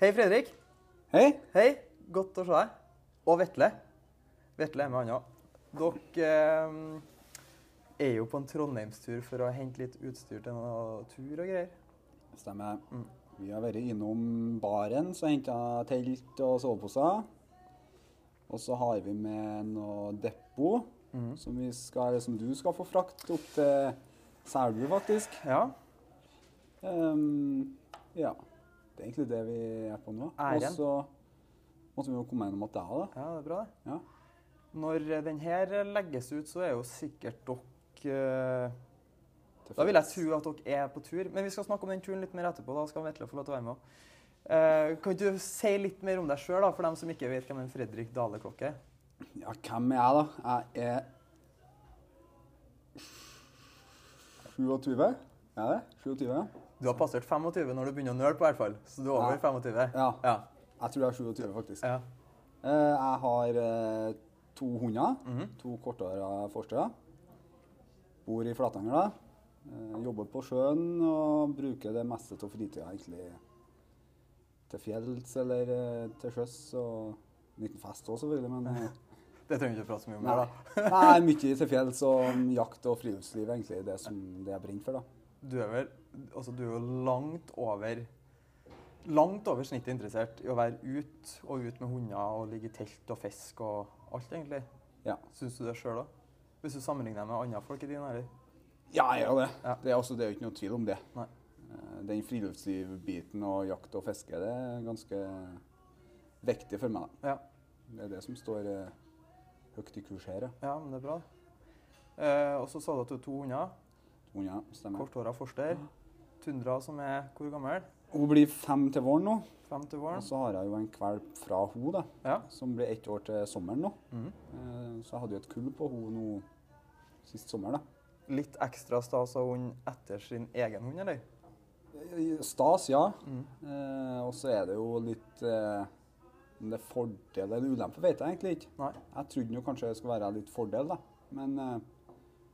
Hei, Fredrik. Hei. Hei. Godt å se deg. Og Vetle. Vetle er med han òg. Dere eh, er jo på en trondheimstur for å hente litt utstyr til noe tur og greier. Stemmer. Mm. Vi har vært innom baren og henta telt og soveposer. Og så har vi med noe depot mm. som, vi skal, som du skal få frakt opp til Selbu, faktisk. Ja. Um, ja. Det er egentlig det vi er på nå. Og så måtte vi jo komme gjennom at det er det. ja, det er bra, det. Ja. Når den her legges ut, så er jo sikkert dere eh, Da vil jeg tro at dere er på tur. Men vi skal snakke om den turen litt mer etterpå. Da skal Vetle få lov til å være med. Eh, kan ikke du si litt mer om deg sjøl, for dem som ikke vet hvem en Fredrik Dale Klokke er? Ja, hvem er jeg, da? Jeg er 27. Er det? 27, ja. Du har passert 25 når du begynner å nøle på, hvert fall. Så du er over Ja. 25. Ja. Ja. Jeg tror jeg er 27, faktisk. ja. Eh, Jeg har eh, to hunder. Mhm. To kortåra forstøer. Bor i Flatanger, da. Eh, Jobber på sjøen og bruker det meste av fritida egentlig til fjells eller til sjøs. Og en liten fest òg, selvfølgelig, men Det trenger vi ikke prate så mye om. Nei. da. Nei, mye til fjells og jakt og friluftsliv, egentlig. Det som det jeg brenner for, da. Du er vel altså, du er jo langt over Langt over snittet interessert i å være ut og ut med hunder og ligge i telt og fiske og alt, egentlig. Ja. Syns du det sjøl òg? Hvis du sammenligner med andre folk i din alder? Ja, jeg gjør det. Ja. Det er, også, det er jo ikke noe tvil om det. Nei. Eh, Den friluftslivbiten og jakt og fiske, det er ganske viktig for meg. Ja. Det er det som står eh, høyt i kurs her. ja. Ja, men det er bra. Eh, og så sa du at du har to hunder. Unger, stemmer. Korthåra forster. Tundra som er hvor gammel? Hun blir fem til våren nå. Fem til Og så har jeg jo en kvalp fra hun da, Ja. som blir ett år til sommeren nå. Eh, Så jeg hadde jo et kull på hun nå sist sommer. da. Litt ekstra stas av hund etter sin egen hund, eller? Eh, Stas, ja. Mm. Eh, og så er det jo litt eh, Om det er fordel eller ulempe, vet jeg egentlig ikke. Nei. Jeg trodde jo kanskje det skulle være litt fordel, da. Men eh,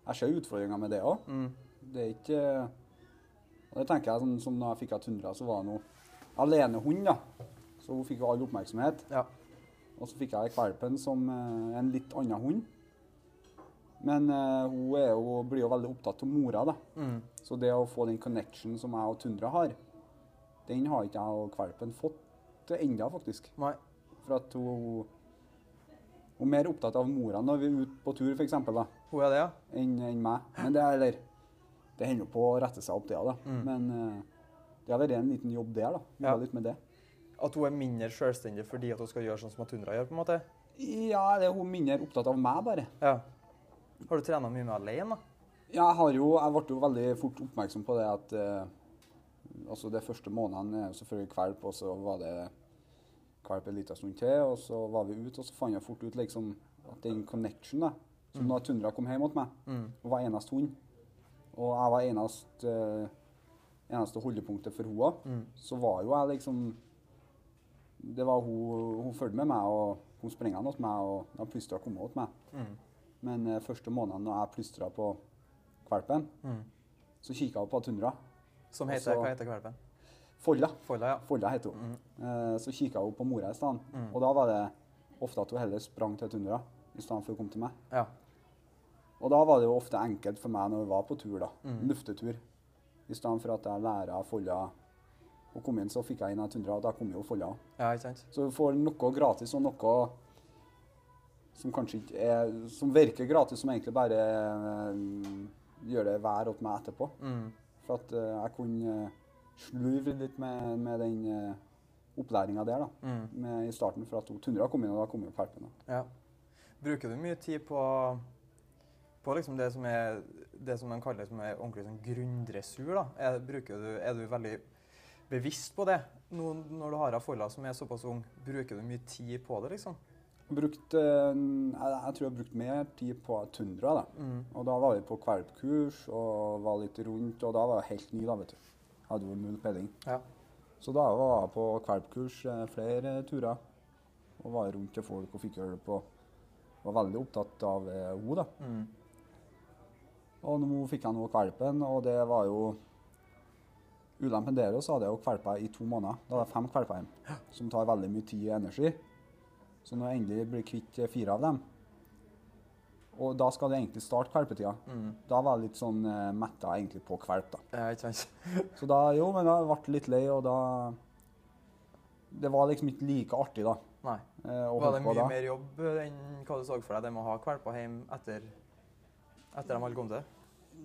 jeg ser utfordringer med det òg. Mm. Det er ikke Og det tenker jeg sånn som da jeg fikk av Tundra, så var det noe alenehund, da. Så hun fikk jo all oppmerksomhet. Ja. Og så fikk jeg kvalpen som eh, en litt annen hund. Men uh, hun jo, blir jo veldig opptatt av mora, da. Mm. Så det å få den connection som jeg og Tundra har, den har ikke jeg og kvalpen fått ennå, faktisk. Nei. For at hun, hun er mer opptatt av mora når vi er ute på tur, f.eks., Hun er det, ja? enn en meg. Men det er eller, det hender jo på å rette seg opp, det, da. Mm. Men eh, det har vært en liten jobb der, da. Jobba Ja. litt med det. At hun er mindre selvstendig fordi at hun skal gjøre sånn som Tundra gjør? på en måte? Ja, det er hun mindre opptatt av meg, bare. Ja. Har du trena mye med alene, da? Ja, jeg har jo, jeg ble jo veldig fort oppmerksom på det at eh, altså De første månedene er jo selvfølgelig kvalp, og så var det kvalp en liten stund til, og så var vi ute, og så fant jeg fort ut liksom at den connection da, som Mm. da Tundra kom hjem mot meg, Mm. hun var eneste hund, og jeg var eneste, eneste holdepunktet for henne, Mm. så var jo jeg liksom Det var hun Hun fulgte med meg, og hun sprang hos meg, og da plystra kom til meg. Mm. Men uh, første måneden når jeg plystra på kvalpen, Mm. så kikka hun på Tundra. Som heter, så- Hva heter kvalpen? Folla. Folla, ja. Folla heter hun. Mm. Uh, så kikka hun på mora i stedet. Og da var det ofte at hun heller sprang til Tundra i stedet for å komme til meg. ja. Og da var det jo ofte enkelt for meg når vi var på tur, da. Mm. Luftetur. I stedet for at jeg lærer Folla å komme inn, så fikk jeg inn en Tundra, og da kom jo Folla. Ja, ikke sant? Så du får noe gratis og noe som kanskje ikke er Som virker gratis, som egentlig bare eh, gjør det vær åt meg etterpå. Mm. For at eh, jeg kunne eh, slurve litt med, med den uh, opplæringa der da, Mm. med, i starten. For at Tundra kom inn, og da kom jo Perpen. Ja. Bruker du mye tid på, på liksom det som er det som man kaller som er ordentlig sånn grunndressur? da? Er, du, er du veldig bevisst på det nå når du har ei folla som er såpass ung? Bruker du mye tid på det, liksom? Brukt, eh, jeg, tror jeg har brukt mer tid på Tundra. da. Mm. Og da var vi på kvalpkurs og var litt rundt, og da var jeg helt ny, da, vet du. Hadde jo null peiling. Ja. Så da var jeg på kvalpkurs eh, flere turer. Og var rundt til folk og fikk hjelp. Og Var veldig opptatt av eh, henne, da. Mm. Og nå fikk jeg nå kvalpen, og det var jo Ulempen der også hadde jeg jo kvalper i to måneder. Da hadde jeg fem kvalper hjemme, som tar veldig mye tid og energi. Så når jeg endelig blir kvitt eh, fire av dem, og da skal det egentlig starte kvalpetida, Mm. da var jeg litt sånn eh, metta egentlig på kvalp, da. Ja, ikke sant? Så da, jo, men da ble litt lei, og da Det var liksom ikke like artig, da. Nei. eh, Var det mye da. mer jobb eh, enn hva du så for deg, det med å ha kvalper hjemme etter, etter de hadde kommet til?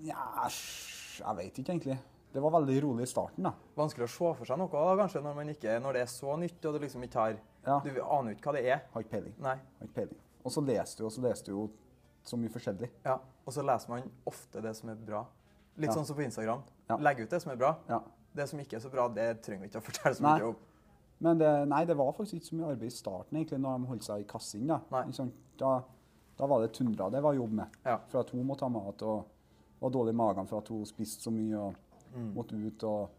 Ja, jeg vet ikke egentlig. Det var veldig rolig i starten, da. Vanskelig å se for seg noe da, kanskje, når, man ikke, når det er så nytt og du liksom ikke har Ja, Du aner jo ikke hva det er. Har ikke peiling. Nei. Har ikke peiling. Og så leste du, og så leste du jo så mye forskjellig. Ja. Og så leser man ofte det som er bra. Litt Ja. sånn som på Instagram. Ja. Legg ut det som er bra. Ja. Det som ikke er så bra, det trenger vi ikke å fortelle så mye om. Men det, nei, det var faktisk ikke så mye arbeid i starten, egentlig, når de holdt seg i kassing. Da. Nei. Da, da var det tundra det var jobb med. Ja. For at hun måtte ha mat og var dårlig i magen for at hun spiste så mye og Mm. måtte ut. Og,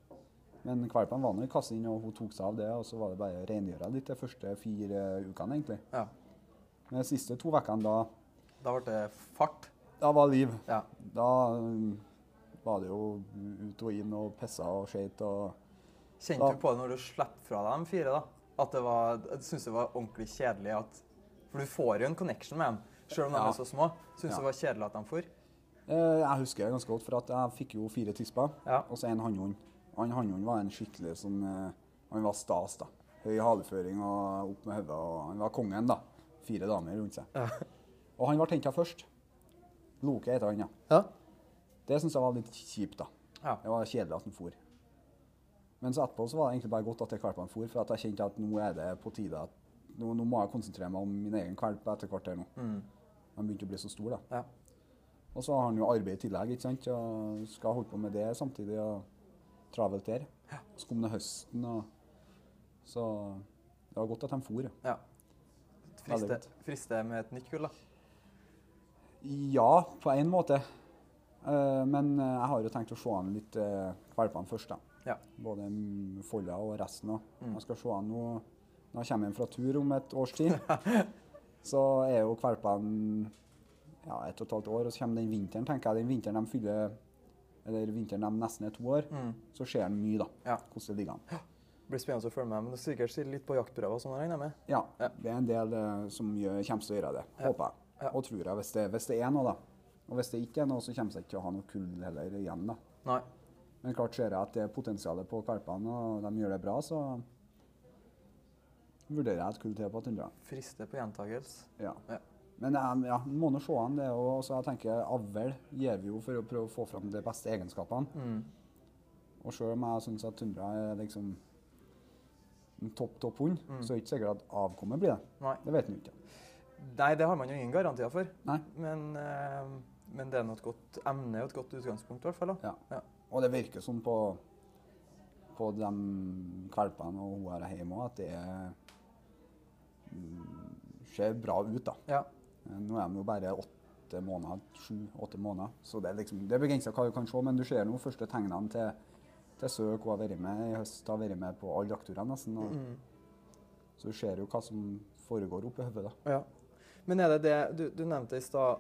men valpene var nå i kassen, og hun tok seg av det. Og så var det bare å rengjøre litt de første fire ukene, egentlig. Ja. Men de siste to ukene, da, Da ble det fart. da var liv. Ja. Da um, var det jo ut og inn og pissa og skeit og Kjente Da- du på det når du slapp fra deg de fire? da? At det var, jeg synes det var ordentlig kjedelig at For du får jo en connection med dem, selv om de Ja. er så små. Syns Ja. det var kjedelig at de for? Eh, Jeg husker det ganske godt, for at jeg fikk jo fire tisper Ja. og så en hannhund. Han hannhunden var en skikkelig sånn eh, Han var stas, da. Høy haleføring og opp med hodet. Han var kongen, da. Fire damer rundt seg. Ja. Og han ble henta først. Loke heter han, ja. Ja. Det syns jeg var litt kjipt, da. Ja. Det var kjedelig at han for. Men så etterpå så var det egentlig bare godt at jeg kvalpene for, for at jeg kjente at nå er det på tide at nå, nå må jeg konsentrere meg om min egen kvalp etter hvert her nå. Mm. Han begynte å bli så stor, da. Ja. Og så har han jo arbeid i tillegg, ikke sant, og skal holde på med det samtidig. og Travelt der. Så kom det høsten, og så det var godt at de for. ja. Friste, friste med et nytt kull, da. Ja, på en måte. Eh, men eh, jeg har jo tenkt å se an litt uh, valpene først, da. Ja. Både Folla og resten Da. Mm. Jeg skal se an nå når jeg kommer hjem fra tur om et års tid. så er jo valpene ja, ett og et halvt år, og så kommer den vinteren, tenker jeg. Den vinteren de fyller Eller vinteren de nesten er to år, Mm. så ser en mye, da. Ja. Hvordan det ligger an. Det blir spennende å følge med, men det er sikkert litt på jaktprøver og sånn, regner jeg med. Ja, Ja. det er en del uh, som gjør, kommer til å gjøre det, Ja. håper jeg. Ja. Og tror jeg, hvis det, hvis det er noe, da. Og hvis det ikke er noe, så kommer jeg ikke til å ha noe kull heller igjen, da. Nei. Men klart ser jeg at det er potensialet på valpene, og de gjør det bra, så vurderer jeg et kull til på Tundra. Frister på gjentakelse. Ja. Men jeg ja, må nå se an det. Og så jeg tenker avl gir vi jo for å prøve å få fram de beste egenskapene. Mm. Og selv om jeg syns at Tundra er liksom en topp, topp hund, Mm. så er det ikke sikkert at avkommet blir det. Nei. Det vet en ikke. Nei, det har man jo ingen garantier for. Nei. Men, øh, men det er nå et godt emne og et godt utgangspunkt, i hvert fall. Ja. Ja. Og det virker sånn på, på de valpene og hun her hjemme at det er, ser bra ut, da. Ja. Eh, Nå er de jo bare åtte måneder, sju-åtte måneder, så det er liksom, det er begrensa hva du kan se. Men du ser nå første tegnene til, til søk. Hun har vært med i høst, har vært med på alle jaktturene nesten. Og, Mm. Så du ser jo hva som foregår oppi hodet. ja. Men er det det Du, du nevnte i stad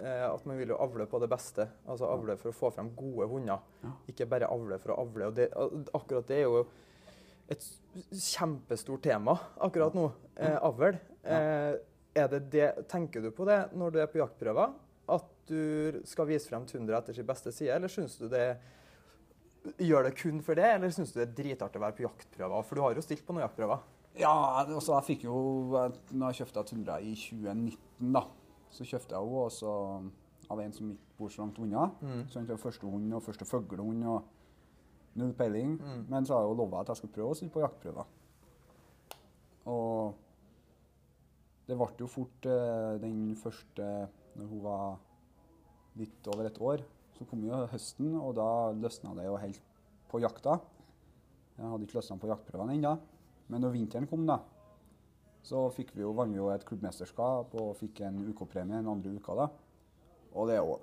eh, at man vil jo avle på det beste. Altså avle for å få frem gode hunder. Ja. Ikke bare avle for å avle. Og det, akkurat det er jo et kjempestort tema akkurat nå. Eh, avl. Eh, det det, tenker du på det når du er på jaktprøver? At du skal vise frem Tundra etter sin beste side, eller syns du det Gjør det kun for det, eller syns du det er dritartig å være på jaktprøver? For du har jo stilt på noen jaktprøver. Ja, altså jeg fikk jo Når jeg kjøpte Tundra i 2019, da, så kjøpte jeg henne også av en som ikke bor så langt unna. Mm. Så det var første hund og første fuglehund og null peiling. Mm. Men så har jeg jo lova at jeg skulle prøve å stille på jaktprøver. Og det ble jo fort eh, den første når hun var litt over et år. Så kom jo høsten, og da løsna det jo helt på jakta. Jeg hadde ikke løsna på jaktprøvene ennå. Men når vinteren kom, da, så fikk vi jo, vant vi jo et klubbmesterskap og fikk en UK-premie den andre uka. da. Og det er jo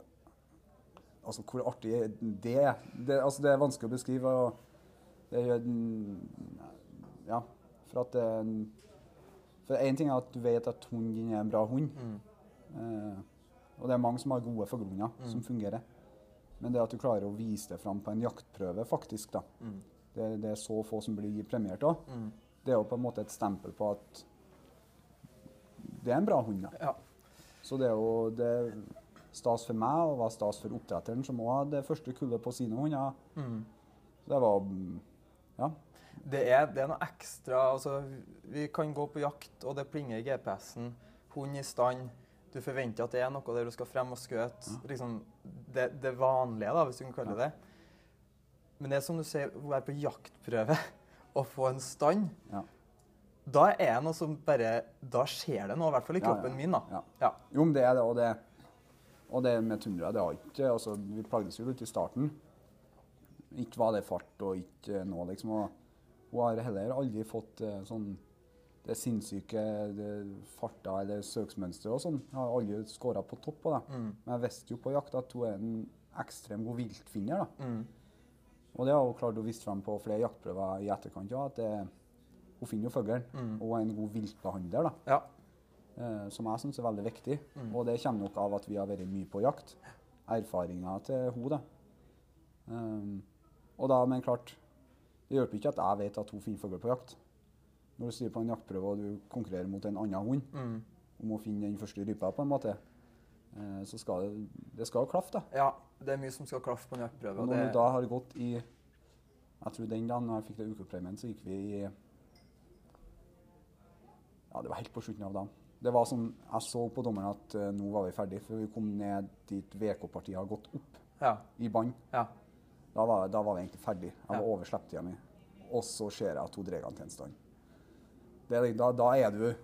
Altså, hvor artig er det? Det, altså, det er vanskelig å beskrive. og det gjør Ja. For at det For én ting er at du vet at hunden din er en bra hund. Mm. Eh, og det er mange som har gode forgrunner Mm. som fungerer. Men det at du klarer å vise det fram på en jaktprøve, faktisk, da. Mm. Det, det er så få som blir premiert òg. Mm. Det er jo på en måte et stempel på at det er en bra hund. da. Ja. Så det er jo det er stas for meg, og var stas for oppdretteren, som òg hadde det første kullet på sine hunder. Mm. Så det var Ja. Det er, det er noe ekstra altså, Vi kan gå på jakt, og det plinger i GPS-en. Hund i stand. Du forventer at det er noe der du skal frem og skøte. Liksom, det, det vanlige, da, hvis du kan kalle det det. Men det er som du sier, å være på jaktprøve og få en stand, Ja. da er det noe som bare Da skjer det noe, i hvert fall i Ja, ja. kroppen min. da. Ja. Ja. Jo, men det er det, og det, og det med tundra, det har ikke altså, Vi plagdes jo litt i starten. Ikke var det fart og ikke nå, liksom. Og hun har heller aldri fått eh, sånn det sinnssyke det farta eller søksmønsteret og sånn. Jeg har aldri skåra på topp på det. Mm. Men jeg visste jo på jakt at hun er en ekstrem god viltfinner. da. Mm. Og det har hun klart å vise frem på flere jaktprøver i etterkant. Ja, at det, hun finner jo fuglen. Mm. Og er en god viltbehandler. da. Ja. Eh, som jeg syns er veldig viktig. Mm. Og det kommer nok av at vi har vært mye på jakt. Erfaringa til hun da. Um, og da, men klart, det hjelper ikke at jeg vet at hun finner fugl på jakt. Når du styrer på en jaktprøve og du konkurrerer mot en annen hund Mm. om å finne den første rypa, på en måte, eh, så skal det, det skal klaffe, da. ja. Det er mye som skal klaffe på en jaktprøve. Og og når det, du da har gått i Jeg tror den dagen jeg fikk det ukepremien, så gikk vi i Ja, det var helt på slutten av dagen. Det var sånn, Jeg så på dommeren at uh, nå var vi ferdig, for vi kom ned dit VK-partiet har gått opp ja. i bånn. Ja. Da, var- da var vi egentlig ferdig. Jeg var Ja. over slipptida mi. Og så ser jeg at hun drar han til en stand. Det, er- da, da er du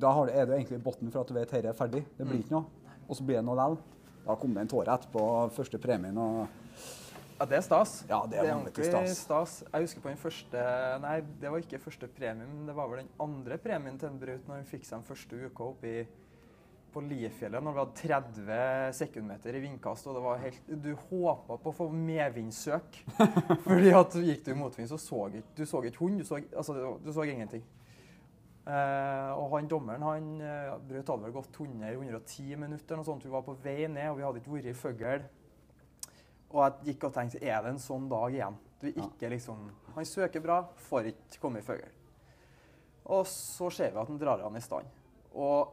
Da har, er du egentlig i bunnen for at du vet at dette er ferdig. Det blir Mm. ikke noe. Og så blir det noe likevel. Da kom det en tåre etterpå første premien. og ja, det er stas. Ja, det er vanvittig ordentlig stas. Jeg husker på den første Nei, det var ikke første premien, men det var vel den andre premien til en Braut når hun fikk seg den første uka oppe i, på Liefjellet, når vi hadde 30 sekundmeter i vindkast, og det var helt Du håpa på å få medvindsøk. Fordi at gikk du i motvind, så så ikke du så ikke hund, du så, altså, du så ingenting. Eh, og han dommeren, han eh, Braut hadde vel gått 100-110 minutter, noe sånt. Vi var på vei ned, og vi hadde ikke vært i fugl. Og jeg gikk og tenkte er det en sånn dag igjen? Du ikke liksom Han søker bra, får ikke komme i fugl. Og så ser vi at han drar han i stand. Og,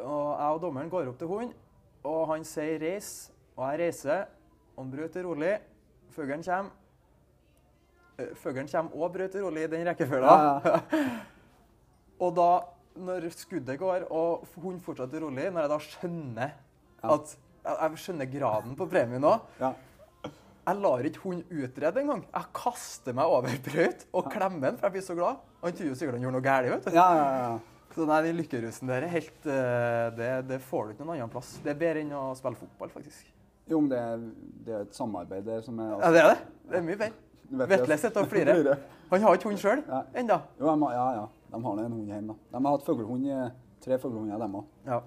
og jeg og dommeren går opp til hunden, og han sier 'reis', og jeg reiser. Og han Braut er rolig. Fuglen kommer. Eh, Fuglen kommer og Braut er rolig i den rekkefølgen. Ja, ja. Og da, når skuddet går, og hunden fortsatt er rolig, når jeg da skjønner Ja. at jeg skjønner graden på premien Ja. Jeg lar ikke hunden utrede engang. Jeg kaster meg over brøyt og klemmer den, for jeg blir så glad. Han tror jo sikkert han gjorde noe galt. vet du. Ja, ja, ja. Så nei, den lykkerusen der er helt eh, det, det får du ikke noen annen plass. Det er bedre enn å spille fotball, faktisk. Jo, men det, er- det er et samarbeid der som er Ja, det er det. Det er mye bedre. Vetle sitter og flirer. Han har ikke hund sjøl ennå. Jo, de ja, ja. De har en hund hjemme. da. De har hatt fuglehund tre fuglehunder, dem òg. Ja.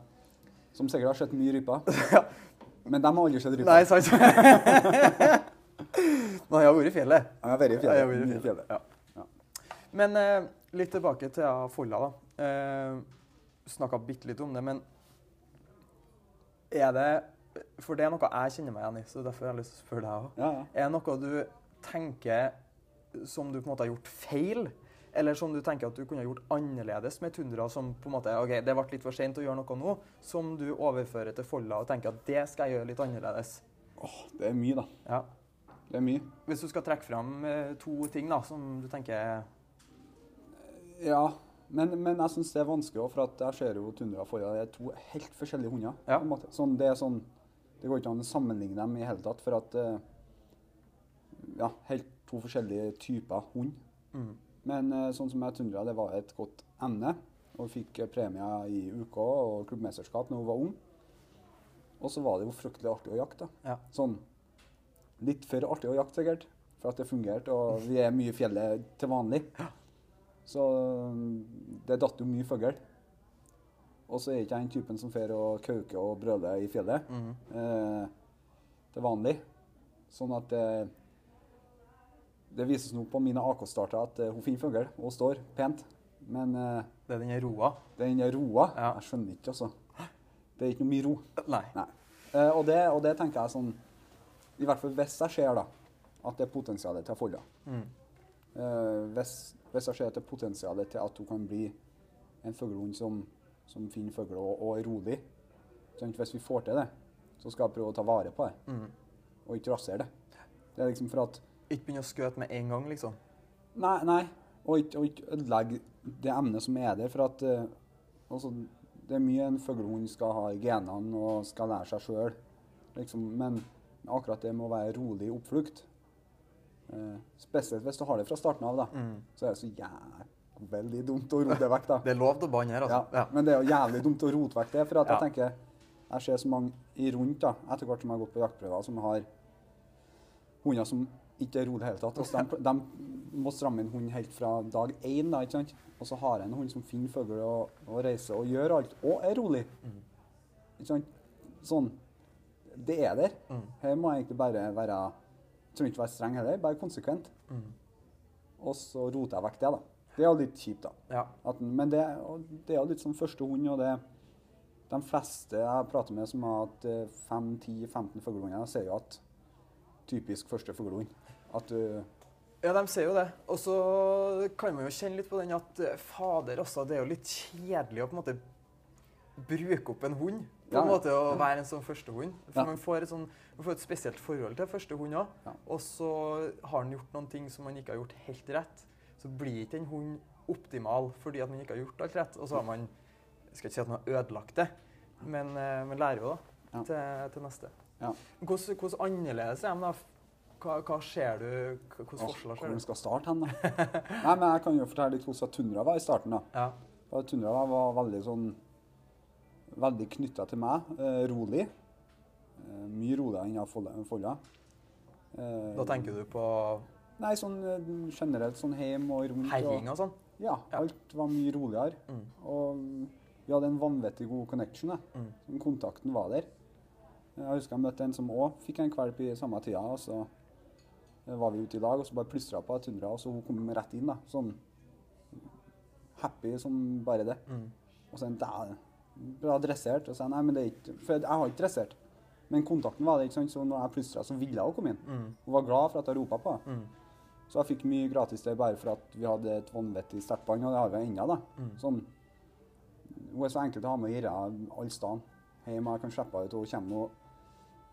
Som sikkert har sett mye ryper. Ja. Men de har aldri sett ryper. Nei, sant? Men han har vært i fjellet. Han har vært i fjellet. vært i fjellet. Ja. Men eh, litt tilbake til Folla, da. Eh, Snakka bitte litt om det, men er det For det er noe jeg kjenner meg igjen i, så derfor har jeg lyst til å spørre deg òg. Ja, ja. Er det noe du tenker som du på en måte har gjort feil? Eller som du tenker at du kunne gjort annerledes med Tundra, som på en måte OK, det ble litt for sent å gjøre noe nå, som du overfører til Folla og tenker at det skal jeg gjøre litt annerledes? Åh, det er mye, da. Ja. Det er mye. Hvis du skal trekke fram eh, to ting da, som du tenker Ja, men, men jeg syns det er vanskelig også, for jeg ser jo Tundra og. Det er to helt forskjellige hunder. Ja. på en måte. Sånn, det, sånn, det går ikke an å sammenligne dem i hele tatt, for at eh, Ja, helt to forskjellige typer hund. mm. Men eh, sånn som jeg Tundra, det var et godt emne. Og fikk premie premier i UK og klubbmesterskap når hun var ung. Og så var det jo fryktelig artig å jakte. Ja. Sånn litt for artig å jakte, sikkert. For at det fungerte, og vi er mye i fjellet til vanlig. Så mm, det datt jo mye fugl. Og så er ikke jeg den typen som fer og kauker og brøler i fjellet Mm. eh, til vanlig. Sånn at eh, det vises nå på mine AK-starter at eh, hun finner fugl og står pent. Men eh, Det er den roa. den er roa. Ja. Jeg skjønner ikke, altså. Det er ikke noe mye ro. Nei. Nei. Eh, og, det, og det tenker jeg sånn I hvert fall hvis jeg ser da, at det er potensial til å folde. Mm. Eh, hvis, hvis jeg ser etter er til at hun kan bli en fuglehund som, som finner fugler og, og er rolig sånn, Hvis vi får til det, så skal jeg prøve å ta vare på det, Mm. og ikke rasere det. Det er liksom for at Ikke begynne å skøte med en gang, liksom. Nei, nei. Og ikke, og ikke ødelegge det emnet som er der. For at eh, altså, det er mye en fuglehund skal ha i genene og skal lære seg sjøl. Liksom. Men akkurat det med å være rolig i oppflukt Spesielt hvis du har det fra starten av, da, Mm. så er det så jævlig dumt å rote det vekk. da. Det er lov til å banne her, altså. Ja, Men det er jo jævlig dumt å rote vekk det. For at Ja. jeg tenker Jeg ser så mange i rundt da, etter hvert som jeg har gått på jaktprøver, som har hunder som ikke er rolig i det hele tatt. Altså, de, de må stramme inn hund helt fra dag én. Da, ikke sant? Og så har jeg en hund som finner fugl og, og reiser og gjør alt, og er rolig. Mm. Ikke sant? Sånn. Det er der. Mm. Her må jeg egentlig bare være Trenger ikke være streng heller, bare konsekvent. Mm. Og så roter jeg vekk det, da. Det er jo litt kjipt, da. Ja. At, men det, det er jo litt som første hund, og det De fleste jeg prater med som har hatt 5-10-15 fuglehunder, ser jo at typisk første fuglehund. At du Ja, de ser jo det. Og så kan man jo kjenne litt på den at eh, fader, altså, det er jo litt kjedelig å på en måte bruke opp en hund. På en måte å være en sånn førstehund. For man, får et sånn, man får et spesielt forhold til førstehund òg. Ja. Og så har han gjort noen ting som man ikke har gjort helt rett. Så blir ikke en hund optimal fordi at man ikke har gjort alt rett. Og så har man Jeg skal ikke si at man har ødelagt det, men eh, man lærer jo da til, til neste. Ja. Hvordan, hvordan annerledes er de da? Hva, hva ser du? Hvilke forskjeller ser vi Hvor skal starte hen, da? Nei, men Jeg kan jo fortelle litt hvordan Tundra var i starten. da. Ja. Tundra var veldig sånn Veldig knytta til meg. Eh, rolig. Eh, mye roligere enn jeg Folla. Eh, Da tenker du på Nei, sånn generelt sånn hjem og rundt. herjing Og, sånn? ja, alt var mye roligere. Mm. Og vi hadde en vanvittig god connection. Mm. Sånn, Kontakten var der. Jeg husker jeg møtte en som òg fikk en valp i samme tida. og så var vi ute i lag, og så bare plystra på Tundra, og så hun kom rett inn. da, Sånn happy som bare det. Mm. Og så en der, bra dressert. Og sa nei, men det er ikke For jeg har ikke dressert. Men kontakten var det, ikke sant? så når jeg plystra, så ville hun komme inn. Mm. Hun var glad for at jeg ropa på henne. Mm. Så jeg fikk mye gratis der bare for at vi hadde et vanvittig sterkt bånd, og det har vi ennå. da. Mm. Sånn, hun er så enkel å ha med å gjøre alle steder. Hjemme jeg kan slippe henne ut, og hun kommer nå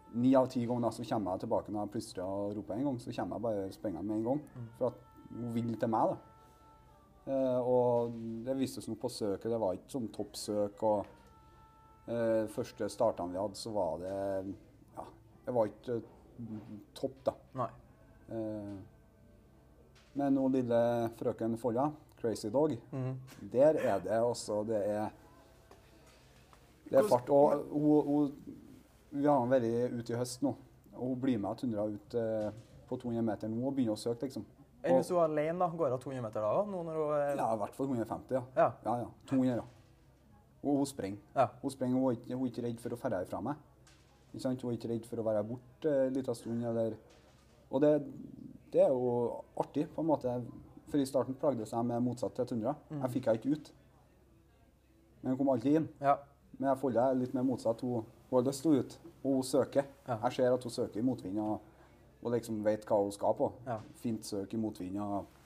Ni av ti ganger så kommer jeg tilbake når jeg plystrer og roper en gang, så kommer jeg bare sprengende med en gang. Mm. For at hun vil til meg, da. Eh, og det viste seg nå på søket, det var ikke sånn toppsøk. og Første startene vi hadde, så var det Ja, det var ikke eh, topp, da. Nei. Eh, men nå lille frøken Folla, Crazy Dog, Mm. der er det også Det er det er fart. Og hun, hun, vi har vært ute i høst nå, og hun blir med Tundra ut eh, på 200 meter nå og begynner å søke, liksom. Enn hvis er alene, da? Går av 200 meter da òg? Hun Ja, i hvert fall 150, ja. Ja. Ja, ja. 200, ja. Og hun springer. Ja. Hun springer, hun er ikke, hun er ikke redd for å dra fra meg. Ikke sant? Hun er ikke redd for å være borte en liten stund, eller Og det, det er jo artig, på en måte. For i starten plagde jeg med motsatt til Tundra. Mm. Jeg fikk jeg ikke ut. Men hun kom alltid inn. ja. Men jeg følger litt mer motsatt. Hun, hun har lyst til å ut, og hun søker. Ja. Jeg ser at hun søker i motvind og, og liksom vet hva hun skal på. Ja. Fint søk i motvind. og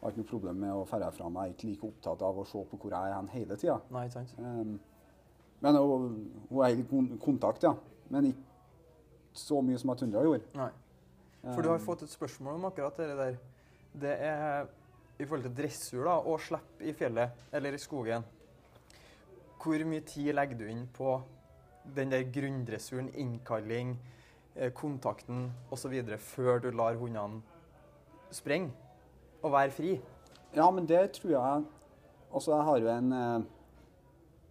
Har ikke noe problem med å ferde fra meg. Jeg er ikke like opptatt av å se på hvor jeg er hen hele tida. Nei, ikke sant? Um, men hun, er i kontakt, ja. Men ikke så mye som Tundra gjorde. Nei. For du har fått et spørsmål om akkurat det der. Det er i forhold til dressur da, og slipp i fjellet eller i skogen. Hvor mye tid legger du inn på den der grunndressuren, innkalling, eh, kontakten osv. før du lar hundene sprenge og være fri? Ja, men det tror jeg Altså, jeg har jo en eh,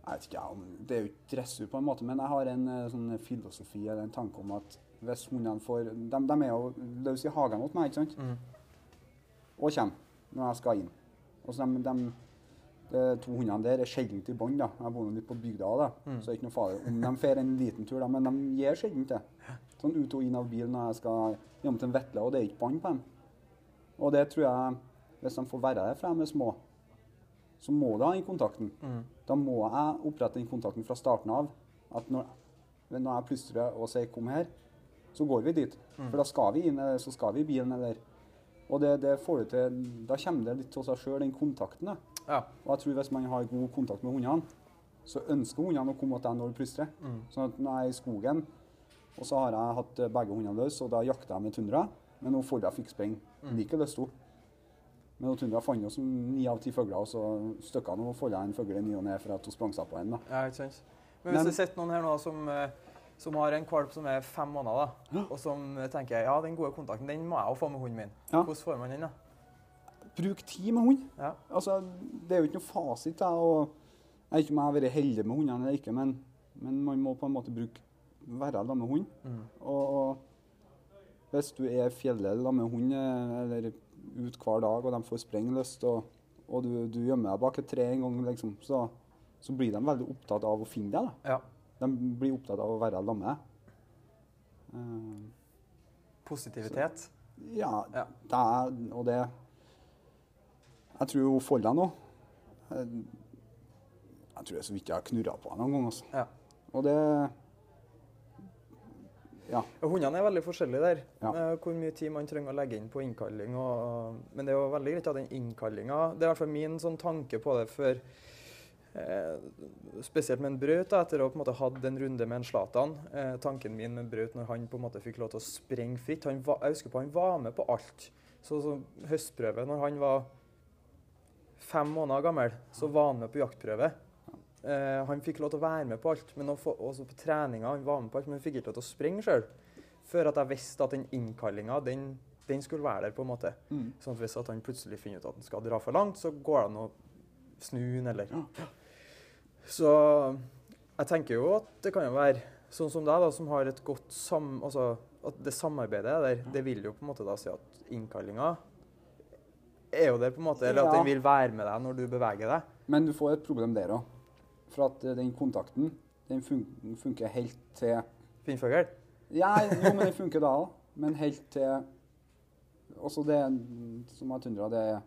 Jeg vet ikke, om det er jo ikke dressur på en måte, men jeg har en eh, sånn filosofi eller en tanke om at hvis hundene får De, de er jo løs i hagen hos meg, ikke sant? Mm. Og kommer når jeg skal inn. Og så de, de, de to hundene der er sjelden i bånd. Jeg bor litt på bygda, da, Mm. så det er ikke noe farlig om de får en liten tur, da, men de gir sjelden det. Sånn ut og inn av bilen når jeg skal hjem til en vetle, og det er ikke bånd på dem. Og det tror jeg, hvis de får være der fra de er små, så må de ha den kontakten. Mm. Da må jeg opprette den kontakten fra starten av. At når, når jeg plystrer og sier 'kom her', så går vi dit. Mm. For da skal vi inn, eller så skal vi i bilen, eller Og det, det får du til Da kommer det litt av seg sjøl, den kontakten. Ja. Og jeg tror hvis man har god kontakt med hundene, så ønsker hundene å komme til deg når du plystrer. Mm. Sånn at når jeg er i skogen, og så har jeg hatt eh, begge hundene løs, og da jakter jeg med tundra, men får jeg fikk spreng. Mm. Like lyst til henne. Men hun tundra fant jo som ni av ti fugler, og så stykka hun og folda en fugl i ny og ne for at hun sprang seg på en. da. Ja, ikke sant. Men hvis Men- det sitter noen her nå som, eh, som har en valp som er fem måneder, da, og som tenker ja, den gode kontakten den må jeg jo få med hunden min. Ja. Hvordan får man den, da? Bruk tid med hund. Ja. Altså, det er jo ikke noe fasit. Da, og jeg vet ikke om jeg har vært heldig med hundene eller ikke, men, men man må på en måte bruke være sammen med hund. Mm. Og, og hvis du er i fjellet med hund eh, eller ut hver dag, og de får sprenglyst, og, og du, du gjemmer deg bak et tre en gang, liksom, så, så blir de veldig opptatt av å finne deg. Ja. De blir opptatt av å være sammen med deg. Eh, Positivitet. ja, Ja. det er Og det Jeg tror hun får deg nå. Jeg, jeg tror jeg så vidt jeg har knurra på henne noen gang. Altså. Ja. Og det Ja. Hundene er veldig forskjellige der. Ja. eh, Hvor mye tid man trenger å legge inn på innkalling. Og, men det er jo veldig greit at den innkallinga Det er i hvert fall min sånn tanke på det før eh, Spesielt med en Braut, etter å på en måte hatt en runde med en Zlatan. Eh, tanken min med Braut når han på en måte fikk lov til å sprenge fritt han var, Jeg husker på han var med på alt. Så, så høstprøve, når han var fem måneder gammel, så var han med på jaktprøve. Eh, han fikk lov til å være med på alt, men også, også på treninga. Han var med på alt, men han fikk ikke lov til å springe sjøl. Før at jeg visste at den innkallinga, den, den skulle være der, på en måte. Mm. Sånn at hvis at han plutselig finner ut at han skal dra for langt, så går det an å snu han, eller Ja. Så jeg tenker jo at det kan jo være sånn som deg, da, som har et godt sam... Altså at det samarbeidet er der, det vil jo på en måte da si at innkallinga er jo der, på en måte. Eller at den vil være med deg når du beveger deg. Men du får et problem der òg. For at eh, den kontakten den fun funker helt til Finnfugl? Ja, jo, men den funker da òg. Men helt til Også det som jeg tundra, det er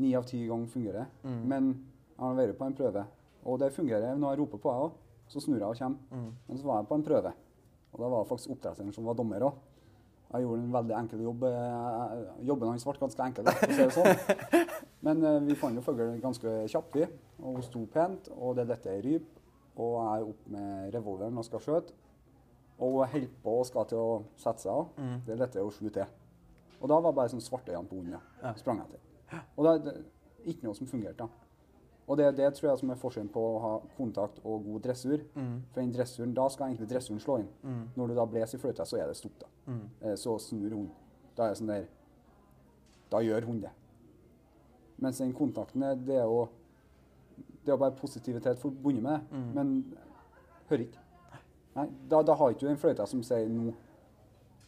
ni av ti ganger fungerer. Mm. Men jeg har vært på en prøve, og det fungerer når jeg roper på jeg òg. Så snur jeg og kommer. Mm. Men så var jeg på en prøve, og da var det faktisk oppdretteren som var dommer òg. Jeg gjorde en veldig enkel jobb. Eh, Jobben hans ble ganske enkel, det sånn. Men eh, vi fant jo fugl ganske kjapt, vi. Og hun sto pent, og det dette er ryp. Og jeg er opp med revolveren og skal skjøte. Og hun holder på og skal til å sette seg av. Mm. Det lette å slu til. Og da var det bare sånn svarte igjen på hunden. Ja. Sprang til. Og det er ikke noe som fungerte. da. Og det, det tror jeg som er forskjellen på å ha kontakt og god dressur. Mm. For den dressuren, da skal egentlig dressuren slå inn. Mm. Når du da blåser i fløyta, så er det stopp. da. Mm. Eh, Så snur hun. Da er det sånn der Da gjør hun det. Mens den kontakten det er jo det er jo bare positivitet forbundet med det. Mm. Men hører ikke. Nei, da, da har ikke du den fløyta som sier nå,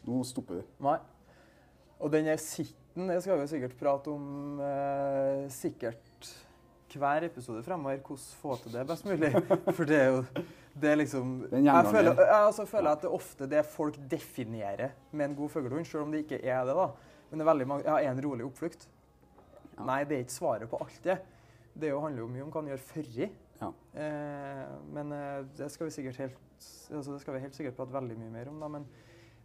nå stopper du. Nei. Og den er sitten, det skal vi sikkert prate om eh, sikkert hver episode fremover. Hvordan få til det best mulig. For det er jo det er liksom Jeg føler, jeg altså føler at det er ofte det folk definerer med en god fuglehund, selv om det ikke er det. da. Men det er veldig mange, ja, en rolig oppflukt. Ja. Nei, det er ikke svaret på alt det. Det jo handler jo mye om hva han gjør førri. Ja. Eh, men eh, det skal vi sikkert helt, altså det skal vi helt sikkert prate veldig mye mer om. da, men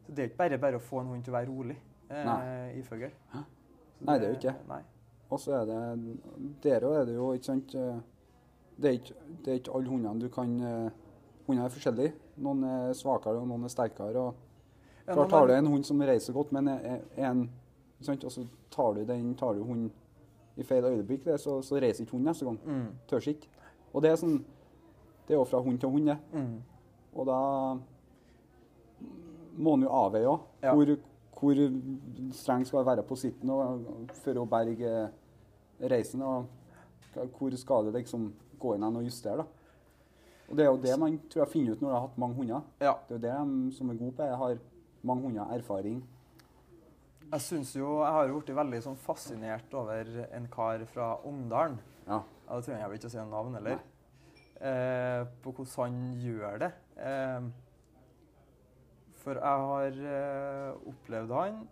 det er ikke bare bare å få en hund til å være rolig eh, i fugl. Nei, det er jo ikke. Nei. Og så er det Der òg er det jo, ikke sant eh, Det er ikke, det er ikke alle hundene du kan Hunder Hundene er forskjellige. Noen er svakere, og noen er sterkere. og Klart tar har du en hund som reiser godt, men er, er en? Og så tar du den, tar du hunden i feil øyeblikk, det, så, så reiser ikke hunden neste gang. Mm, Tør ikke. Og det er sånn Det er jo fra hund til hund, det. mm, Og da må en jo avveie òg. Ja. Hvor, hvor streng skal være på sitten for å berge reisen. Og hvor skal det liksom gå inn og justere, da. Og det er jo det man tror jeg finner ut når du har hatt mange hunder. ja. Det er jo det de som er gode på. Jeg har mange hunder, erfaring. Jeg synes jo, jeg har jo blitt veldig sånn fascinert over en kar fra Ongdalen. Ja. Det trenger jeg vel ikke å si noe navn heller. Eh, på hvordan han gjør det. Eh, for jeg har eh, opplevd han,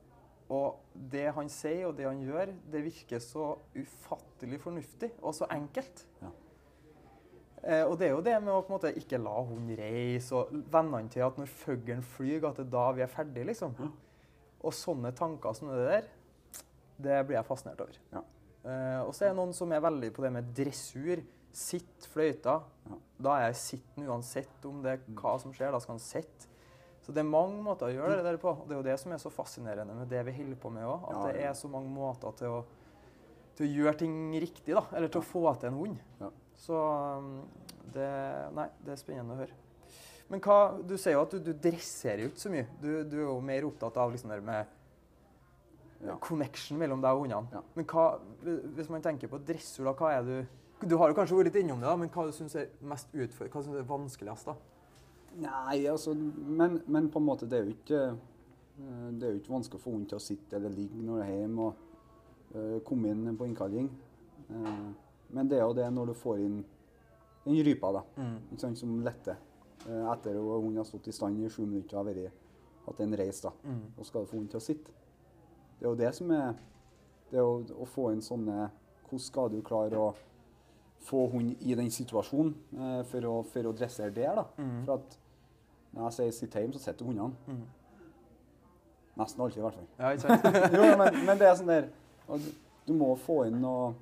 og det han sier og det han gjør, det virker så ufattelig fornuftig og så enkelt. Ja. Eh, og det er jo det med å på en måte ikke la hunden reise, og vennene til at når fuglen flyr, at det er da vi er ferdige, liksom. Ja. Og sånne tanker som det der, det blir jeg fascinert over. Ja. Eh, og så er det noen som er veldig på det med dressur. Sitt fløyta. Ja. Da er jeg sittende uansett om det er hva som skjer. Da skal han sitte. Så det er mange måter å gjøre det der på. Og det er jo det som er så fascinerende med det vi holder på med òg. At Ja, det er så mange måter til å, til å gjøre ting riktig, da. Eller til å få til en hund. Ja. Så um, det Nei, det er spennende å høre. Men hva, du sier jo at du, du dresserer jo ikke så mye. Du, du er jo mer opptatt av liksom det med Ja. connection mellom deg og hundene. Ja. Men hva, hvis man tenker på dressur, da, hva er du Du har jo kanskje vært litt innom det, da, men hva du syns er mest utfor, hva synes du er vanskeligst? da? Nei, altså men, men på en måte, det er jo ikke eh, det er jo ikke vanskelig å få henne til å sitte eller ligge når du er hjemme og uh, komme inn på innkalling. Uh, men det er jo det når du får inn den rypa, da, ikke sant, som letter. uh, etter at hun har stått i stand i sju minutter og har hatt en reis, da. Mm. Og skal du få henne til å sitte. Det er jo det som er Det er jo å få inn sånne Hvordan skal du klare å få henne i den situasjonen for, å, for å dressere der, da? Mm. For at når jeg sier 'sitt hjem', så sitter hundene. Mm. Nesten alltid, i hvert fall. Ja, ikke sant? jo, men, men det er sånn der du, du må få inn noe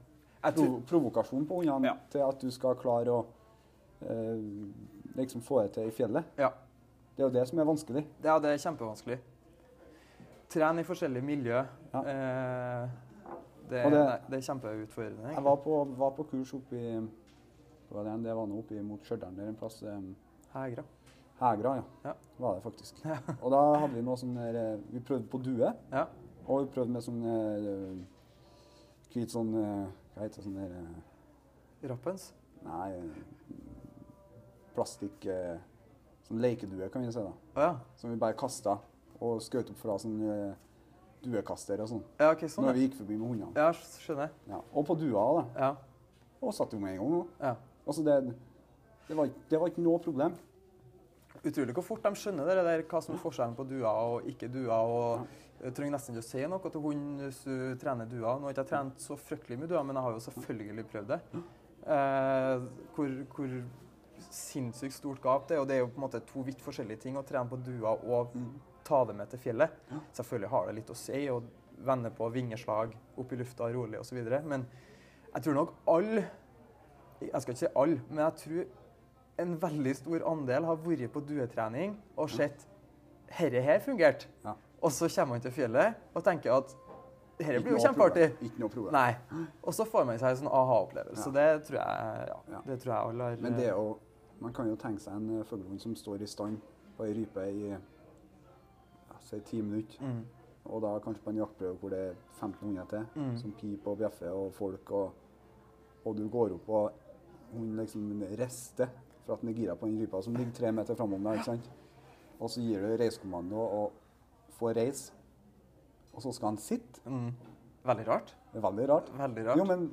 prov provokasjon på hundene Ja. til at du skal klare å eh, liksom få det til i fjellet. ja, Det er jo det som er vanskelig. ja, det er kjempevanskelig. Trene i forskjellige miljø. Ja. Eh, det, det- nei, det er kjempeutfordrende. Jeg var på, var på kurs oppe det var det, det var nå oppi mot Stjørdal der en plass. Eh, Hegra. Hegra, ja. Ja. Var det faktisk. Og da hadde vi noe sånn der eh, Vi prøvde på due. Ja. Og vi prøvde med sånn eh, hvit sånn eh, Hva heter det sånn der Rappens. Nei Plastikk Sånn lekedue, kan vi si. da. Ja. Som vi bare kasta og skjøt opp fra sånn duekaster og sånn. Ja, ok, sånn. Når vi gikk forbi med hundene. Ja, skjønner. jeg. Ja. Og på dua, da. Ja. Og satte jo med en gang òg. ja. Altså, det, det, var, det var ikke noe problem. Utrolig hvor fort de skjønner det der, hva som er forskjellen på dua og ikke dua. og Jeg trenger nesten ikke å si noe til hunden hvis du trener dua. Nå har jeg ikke trent så fryktelig mye dua, men jeg har jo selvfølgelig prøvd det. Eh, hvor, hvor sinnssykt stort gap det er. Og det er jo på en måte to vidt forskjellige ting å trene på dua og ta det med til fjellet. Selvfølgelig har det litt å si å vende på vingeslag opp i lufta rolig osv. Men jeg tror nok alle Jeg skal ikke si alle, men jeg tror en veldig stor andel har vært på duetrening og sett herre her fungerte. Ja. Og så kommer man til fjellet og tenker at herre blir jo kjempeartig. Ikke noe problem. Nei. Og så får man seg en sånn aha-opplevelse. Ja. Det tror jeg ja, Ja. det tror jeg alle har Men det er jo Man kan jo tenke seg en eh, fuglehund som står i stand på ei rype i ja, si ti minutter. mm, Og da kanskje på en jaktprøve hvor det er 15 hunder til, Mm. som piper og bjeffer og folk, og, og du går opp og hun liksom rister for at den er gira på den rypa som ligger tre meter framom deg. ikke sant? Og så gir du reiskommando og får reise. Og så skal han sitte. mm. Veldig rart. Det er veldig rart. Veldig rart. Jo, men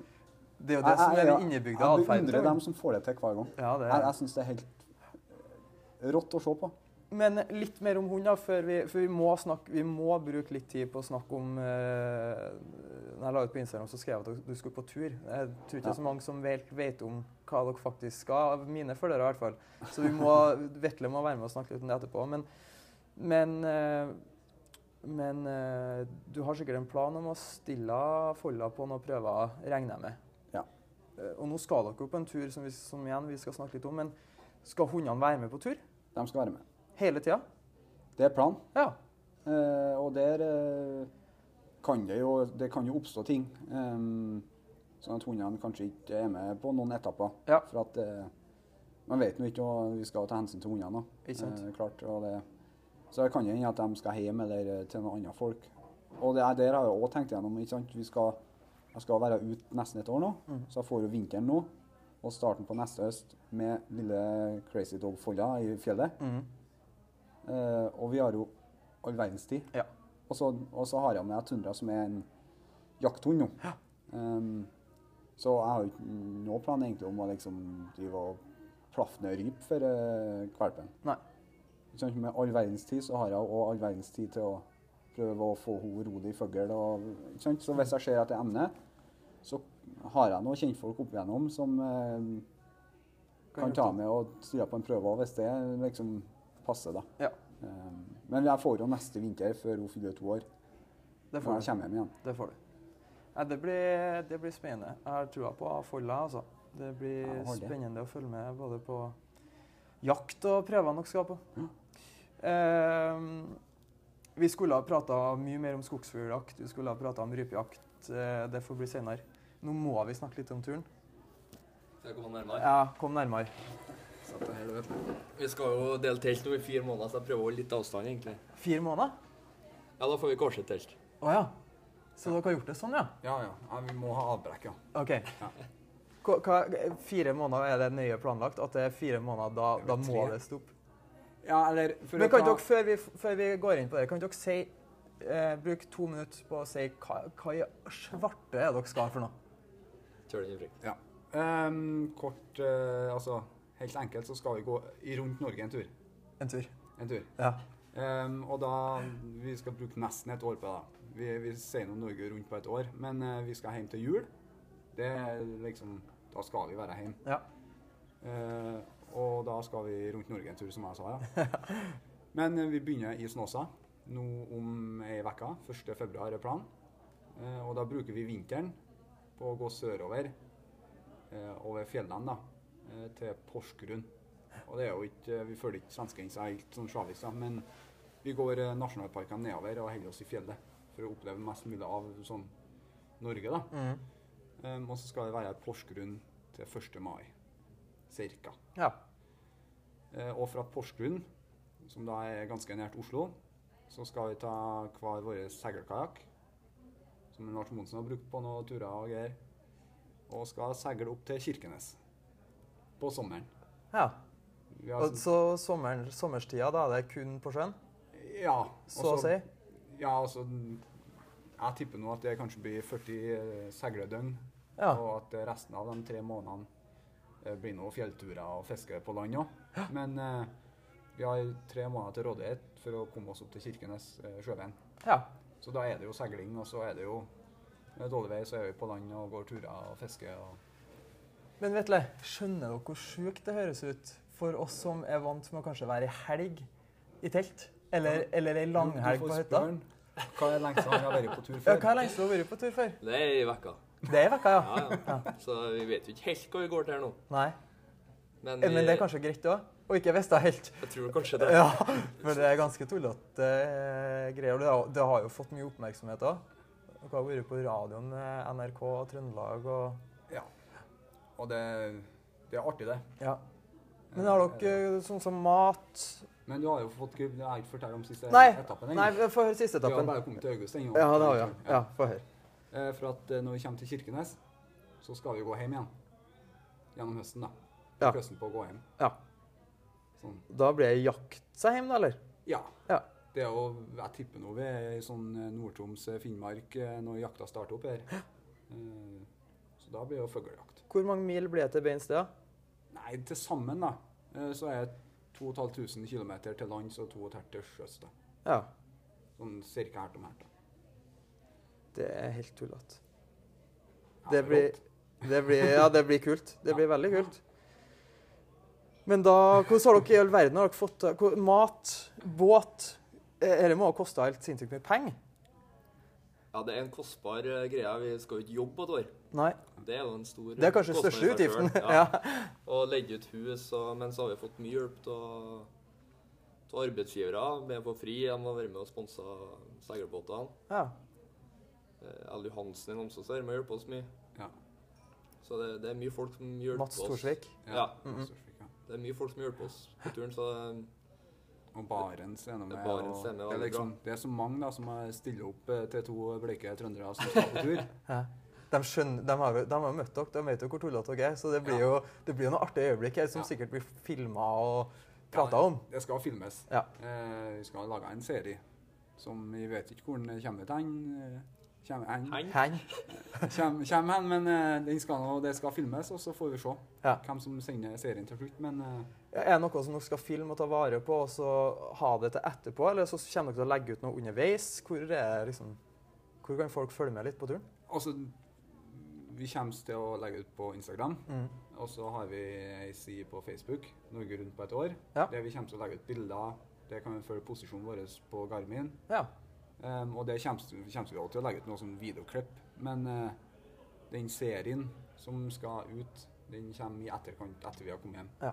det er jo det som er den innebygde Jeg atferden. beundrer dem som får det til hver gang. Ja, det Jeg, er. jeg syns det er helt eh, rått å se på. Men litt mer om hund, da, før vi, for vi må, snakke, vi må bruke litt tid på å snakke om uh, Når jeg la ut på Instagram, så skrev jeg at du skulle på tur. Jeg tror ikke det Ja. er så mange som vet, vet om hva dere faktisk skal, av mine følgere i hvert fall. Så vi må, Vetle må være med og snakke litt om det etterpå. Men, men, eh, men eh, du har sikkert en plan om å stille Folla på noen prøver, regner jeg med. Ja. Eh, Og nå skal dere jo på en tur som, vi, som igjen vi skal snakke litt om. Men skal hundene være med på tur? De skal være med. Hele tida? Det er planen. Ja. Eh, og der eh, kan det jo Det kan jo oppstå ting. em, sånn at hundene kanskje ikke er med på noen etapper. Ja. For at eh, man vet nå ikke, og vi skal ta hensyn til hundene. Ikke sant. Eh, klart, og det, så det kan jo hende at de skal hjem eller eh, til noen andre folk. Og det er der har jeg òg tenkt igjennom. ikke sant? Vi skal, jeg skal være ute nesten et år nå, Mm. så jeg får jo vinteren nå. Og starten på neste høst med lille Crazy Dog Folla i fjellet. Mm. Eh, og vi har jo all verdens tid. Ja. Og så, har jeg med Tundra, som er en jakthund nå. Ja. Em, så jeg har ikke noe plan egentlig om å liksom drive og plaffe ned ryp for uh, valpen. Nei. Med all verdens tid så har jeg òg all verdens tid til å prøve å få henne rolig fugl. og- Så hvis jeg ser at det er emne, så har jeg noen kjentfolk opp igjennom som eh, Kan ta med og styre på en prøve hvis det liksom passer, da. Ja. Um, men jeg får jo neste vinter, før hun fyller to år. Det Når jeg kommer hjem igjen. Det får du. Nei, det, blir, det blir spennende. Jeg har trua på Folla, altså. Det blir Ja, det. spennende å følge med både på jakt og prøvene dere skal på. Mm. Eh, vi skulle ha prata mye mer om skogsfugljakt, vi skulle ha prata om rypejakt. Eh, det får bli senere. Nå må vi snakke litt om turen. Skal jeg komme nærmere? Ja, kom nærmere. Vi skal jo dele telt nå i fire måneder, så jeg prøver å holde litt avstand, egentlig. Fire måneder? Ja, da får vi korset-telt. Å ja. Så dere har gjort det sånn, ja? Ja, ja. ja vi må ha avbrekk, ja. OK. Ja. Hva, hva, fire måneder, er det nøye planlagt? At det er fire måneder, da, Det da må tre. det stoppe? Ja, eller for Men kan dere, før vi, før vi går inn på det, kan dere si eh, Bruk to minutter på å si hva, hva i svarte er dere skal for noe? Tør det ikke. Ja. Um, kort uh, Altså, helt enkelt så skal vi gå i rundt Norge en tur. En tur. En tur. Ja. Um, og da Vi skal bruke nesten et år på det. Vi, vi sier nå Norge rundt på et år, men eh, vi skal hjem til jul. Det er liksom Da skal vi være hjemme. Ja. Eh, og da skal vi rundt Norge en tur, som jeg sa. ja. Men eh, vi begynner i Snåsa nå om ei uke. 1.2 er planen. Eh, og da bruker vi vinteren på å gå sørover eh, over fjellene da, eh, til Porsgrunn. Og det er jo ikke, Vi følger ikke svenskegrensa helt sånn slavisk, men vi går eh, nasjonalparkene nedover og holder oss i fjellet for å oppleve mest mulig av sånn Norge. da. Mm. Um, og så skal det være Porsgrunn til 1. mai, cirka. ja. Uh, og fra Porsgrunn, som da er ganske nært Oslo, så skal vi ta hver vår seilkajakk, som Lars Monsen har brukt på noen turer og greier, og skal seile opp til Kirkenes på sommeren. ja. Og så sommeren, sommerstida, da er det kun på sjøen? ja, Så å si? Ja, altså Jeg tipper nå at det kanskje blir 40 segledøgn. seiledøgn, Ja. og at eh, resten av de tre månedene eh, blir noe fjellturer og fiske på land òg. Men eh, vi har tre måneder til rådighet for å komme oss opp til Kirkenes eh, sjøveien. ja. Så da er det jo seiling, og så er det jo dårlig vei, så er vi på land og går turer og fisker. Og Men Vetle, skjønner dere hvor sjukt det høres ut for oss som er vant med å kanskje være i helg i telt? Eller, eller ei langhelg på hytta? Hva er lengst han har vært på tur Ja, før? hva er lengst du har vært på tur før? Det er i vekka. Det er ei uke, ja. Ja, ja. Så vi vet jo ikke helt hva vi går til her nå. Nei. Men, Men det er kanskje greit òg? Og ikke visste helt. jeg tror kanskje det. Ja, for det er ganske tullete eh, greier. og Det har, jo fått mye oppmerksomhet òg. Dere har vært på radioen NRK og Trøndelag og Ja. Og det, det er artig, det. Ja. Men har dere sånn som mat Men du har jo fått Jeg har ikke fortalt om siste Nei, etappen. Nei, få høre siste Vi har bare kommet til august ennå. Ja, det har vi. ja. Ja, få høre. Eh, For at eh, når vi kommer til Kirkenes, så skal vi gå hjem igjen. Gjennom høsten, da. Ja. Høsten på å gå hjem. Ja. Sånn. Da blir det jakt seg hjem, da, eller? Ja. Ja. Det er jo, jeg tipper nå vi er i sånn eh, Nord-Troms, Finnmark, når jakta starter opp her. Så da blir det jo fuglejakt. Hvor mange mil blir det til beins det? da? Nei, til sammen da, så er det 2500 km til lands og 2500 til sjøs. da. Ja. Sånn cirka her til her. da. Det er helt tullete. Ja, Det blir, det blir Ja, det blir kult. Det Ja. blir veldig kult. Men da Hvordan har dere i all verden har dere fått Mat, båt eh, Dette må ha kosta helt sinnssykt mye penger? Ja, det er en kostbar eh, greie. Vi skal jo ikke jobbe et år. Nei. Det er jo en stor Det er kanskje den største utgiften. Ja. Ja. Og leie ut hus, og, men så har vi fått mye hjelp av arbeidsgivere med på fri. De har vært med og sponse seilbåtene. ja. Eh, Hansen Johansen i Namsos her må hjelpe oss mye. Ja. Så det, det er mye folk som hjelper oss. Mats. Torsvik. Ja. ja. Mm -hmm. Det er mye folk som hjelper oss på turen, så det, Og Barents er med. Barents er og det, er liksom, det er så mange da, som har stiller opp eh, til to bleike trøndere som skal på tur. De, skjønner, de, har, de har møtt dere, de vet jo hvor tullete dere er. Så det blir Ja. jo det blir jo noen artige øyeblikk her som Ja. sikkert blir filma og prata Ja, om. Det skal filmes. Ja. Eh, vi skal lage en serie som vi vet ikke hvor den kommer til hen. eh, hen. Hen. Hen. Kjem, kjem hen, men eh, den skal, det skal filmes, og så får vi se Ja. hvem som sender serien til slutt. Men eh, Ja, Er det noe som dere skal filme og ta vare på, og så ha det til etterpå? Eller så kommer dere til å legge ut noe underveis? Hvor, liksom, hvor kan folk følge med litt på turen? altså Vi kommer til å legge ut på Instagram, Mm. Og så har vi ei side på Facebook, Norge rundt på et år, Ja. der vi kommer til å legge ut bilder. Det kan vi følge posisjonen vår på Garmin. Ja. Um, og det kommer, kommer vi også til å legge ut noe som videoklipp. Men uh, den serien som skal ut, den kommer i etterkant etter vi har kommet hjem. Ja.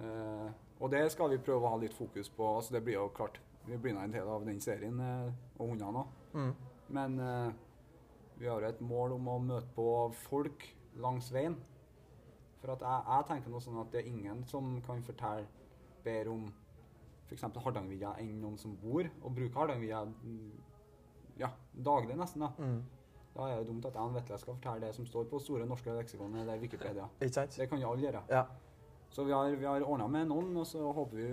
Eh, og det skal vi prøve å ha litt fokus på. altså Det blir jo klart, vi blir en del av den serien, eh, og hundene òg. Mm. Men eh, vi har jo et mål om å møte på folk langs veien. For at jeg, jeg tenker noe sånn at det er ingen som kan fortelle bedre om f.eks. Hardangervidda enn noen som bor og bruker Hardangervidda mm, ja, daglig nesten. da. Mm. Da er det dumt at jeg og Vetle skal fortelle det som står på Store norske leksikon eller Wikipedia. Ikke sant? Det kan jo alle gjøre. Ja. Så vi har, vi har ordna med noen, og så håper vi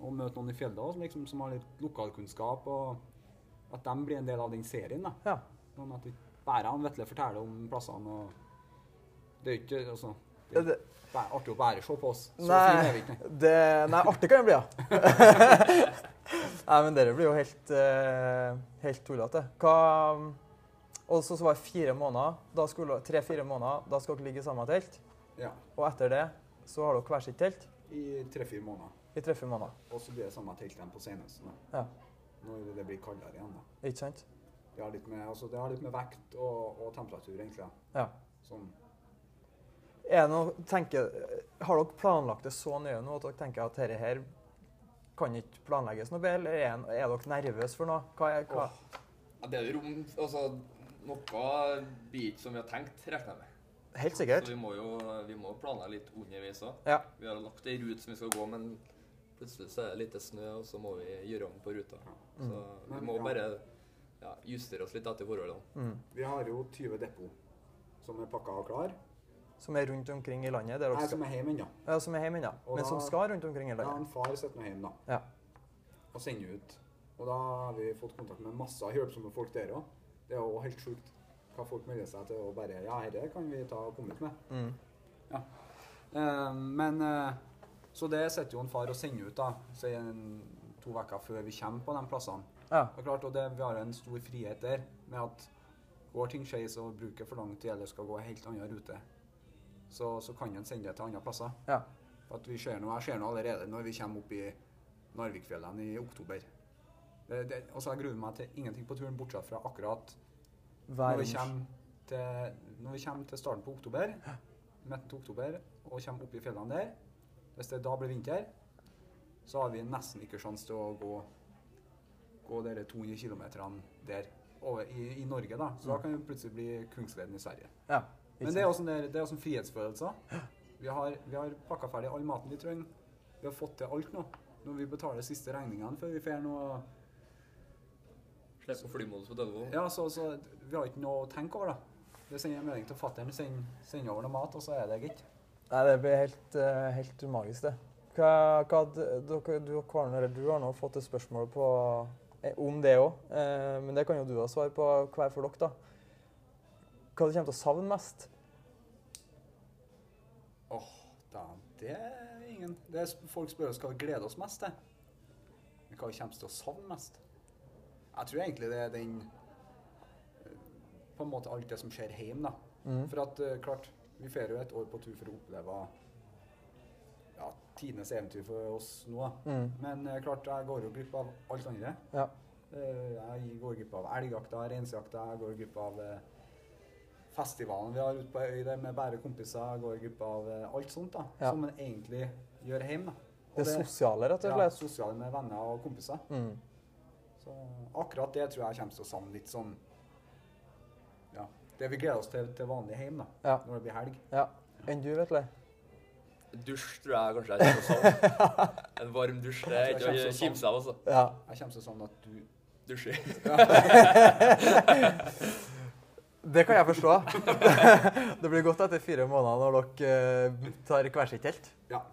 å møte noen i fjellet også, som, liksom, som har litt lokalkunnskap, og at de blir en del av den serien. da. ja. Sånn at ikke bare han Vetle forteller om plassene. og Det er ikke altså, det er bare artig å bare se på oss. Så Nei. fin er vi ikke. det, nei, artig kan det bli, ja. nei, men dere blir jo helt, uh, helt tullete. Hva Og så så var det fire måneder, tre-fire måneder, da skal dere ligge i samme telt. Ja, Og etter det så har dere hver sitt telt I tre-fire måneder. i tre-fire måneder. Og så blir det samme telt igjen på senhøsten. Ja. Når det blir kaldere igjen. da. Ikke sant? Det har litt med, altså, det har litt med vekt og, og temperatur, egentlig. Ja. Sånn. Er noe, tenker, har dere planlagt det så nøye nå at dere tenker at dette her kan ikke planlegges noe bedre, eller er, er dere nervøse for noe? Hva er, hva? Ja, det er rom Altså, noe blir ikke som vi har tenkt, regner jeg med. Helt Så sikkert. vi må jo vi må planlegge litt underveis òg. Ja. Vi har lagt ei rute som vi skal gå, men plutselig så er det lite snø, og så må vi gjøre om på ruta. Så vi må bare ja, justere oss litt etter forholdene. Mm. Vi har jo 20 depot som er pakka og klar. Som er rundt omkring i landet. Der Nei, som er hjemme ennå. ja, som er hjemme ennå, men som skal rundt omkring i landet? Ja, en far sitter nå hjemme, da. Ja. Og sender ut. Og da har vi fått kontakt med masse hjelpsomme folk der òg. Det er jo helt sjukt hva folk melder seg til å bare Ja, dette kan vi ta og komme ut med. Mm. Eh, men eh, Så det setter jo en far og sender ut, da. Si en, to uker før vi kommer på de plassene. Ja. Det er klart, og det, Vi har en stor frihet der med at går ting skeis og bruker for lang tid eller skal gå en helt annen rute, så, så kan en sende det til andre plasser. Ja. For At vi ser noe, jeg ser noe allerede når vi kommer opp i Narvikfjellene i oktober. Det, det, og så jeg gruer meg til ingenting på turen, bortsett fra akkurat når vi, til, når vi kommer til starten på oktober, midten oktober, og kommer opp i fjellene der Hvis det da blir vinter, så har vi nesten ikke sjanse til å gå, gå de 200 km der i, i Norge. da. Så da kan vi plutselig bli Kungsleden i Sverige. Ja. Men det er også en, der- det er også en frihetsfølelse. Vi har, vi har pakka ferdig all maten vi trenger. Vi har fått til alt nå. Når vi betaler siste regningene før vi får noe Slipp på flymodus på telefonen. Ja, så, så vi har ikke noe å tenke over, da. Vi sender en melding til fatter'n, sender, sender over noe mat, og så er det gitt. Nei, det blir helt, eh, helt magisk, det. Hva, hva, dere, du, og Kvarn, eller du har nå fått et spørsmål på, eh, om det òg, eh, men det kan jo du ha svar på hver for dere. da. Hva du kommer til å savne mest? Åh, da, det er ingen det er, Folk spør oss hva vi gleder oss mest til. Men hva vi kommer til å savne mest. Jeg tror egentlig det er den På en måte alt det som skjer hjemme, da. Mm. For at, eh, klart, vi får jo et år på tur for å oppleve ja, tidenes eventyr for oss nå. Mm. Men eh, klart, jeg går jo glipp av alt andre. Ja. Eh, Jeg går glipp av elgjakta, reinsjakta, jeg går glipp av festivalen vi har ute på øy der med bare kompiser. Jeg går glipp av alt sånt da, Ja. som en egentlig gjør hjemme. Og Det sosiale, rett og slett? ja, sosiale med venner og kompiser. Mm. Så akkurat det tror jeg kommer til å savne litt sånn Ja. Det vi gleder oss til til vanlig hjem da, Ja. når det blir helg. ja. Enn du, Vetle? Dusj tror jeg kanskje jeg kommer til å savne. En varm dusj. Det er ikke å kimse av, altså. Ja. Jeg kommer til å savne at du Dusjer. Det kan jeg forstå. det blir godt etter fire måneder når dere eh, tar hver sitt telt. Ja.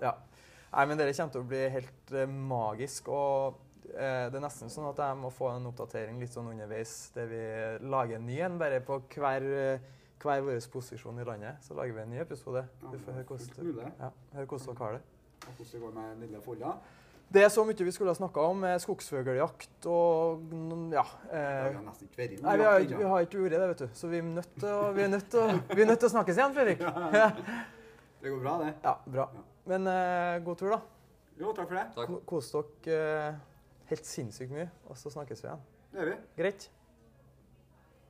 Nei, men Dere kommer til å bli helt eh, magisk. og Det er nesten sånn at jeg må få en oppdatering litt sånn underveis, der vi lager en ny en bare på hver, eh, hver vår posisjon i landet. Så lager vi en ny episode. Du får høre hvordan, ja, høre hvordan dere har det. Og hvordan det går med lille Folla. Det er så mye vi skulle ha snakka om. eh, Skogsfugljakt og noen, ja. Eh. Nei, vi har, vi har ikke vært det, vet du. Så vi er nødt til å, vi er nødt til å, vi er nødt til å snakkes igjen, Fredrik. Det går bra, det. Ja, bra. Men eh, god tur, da. Jo, takk for det. Takk. Kos dere eh, helt sinnssykt mye, og så snakkes vi igjen. Det gjør vi. Greit?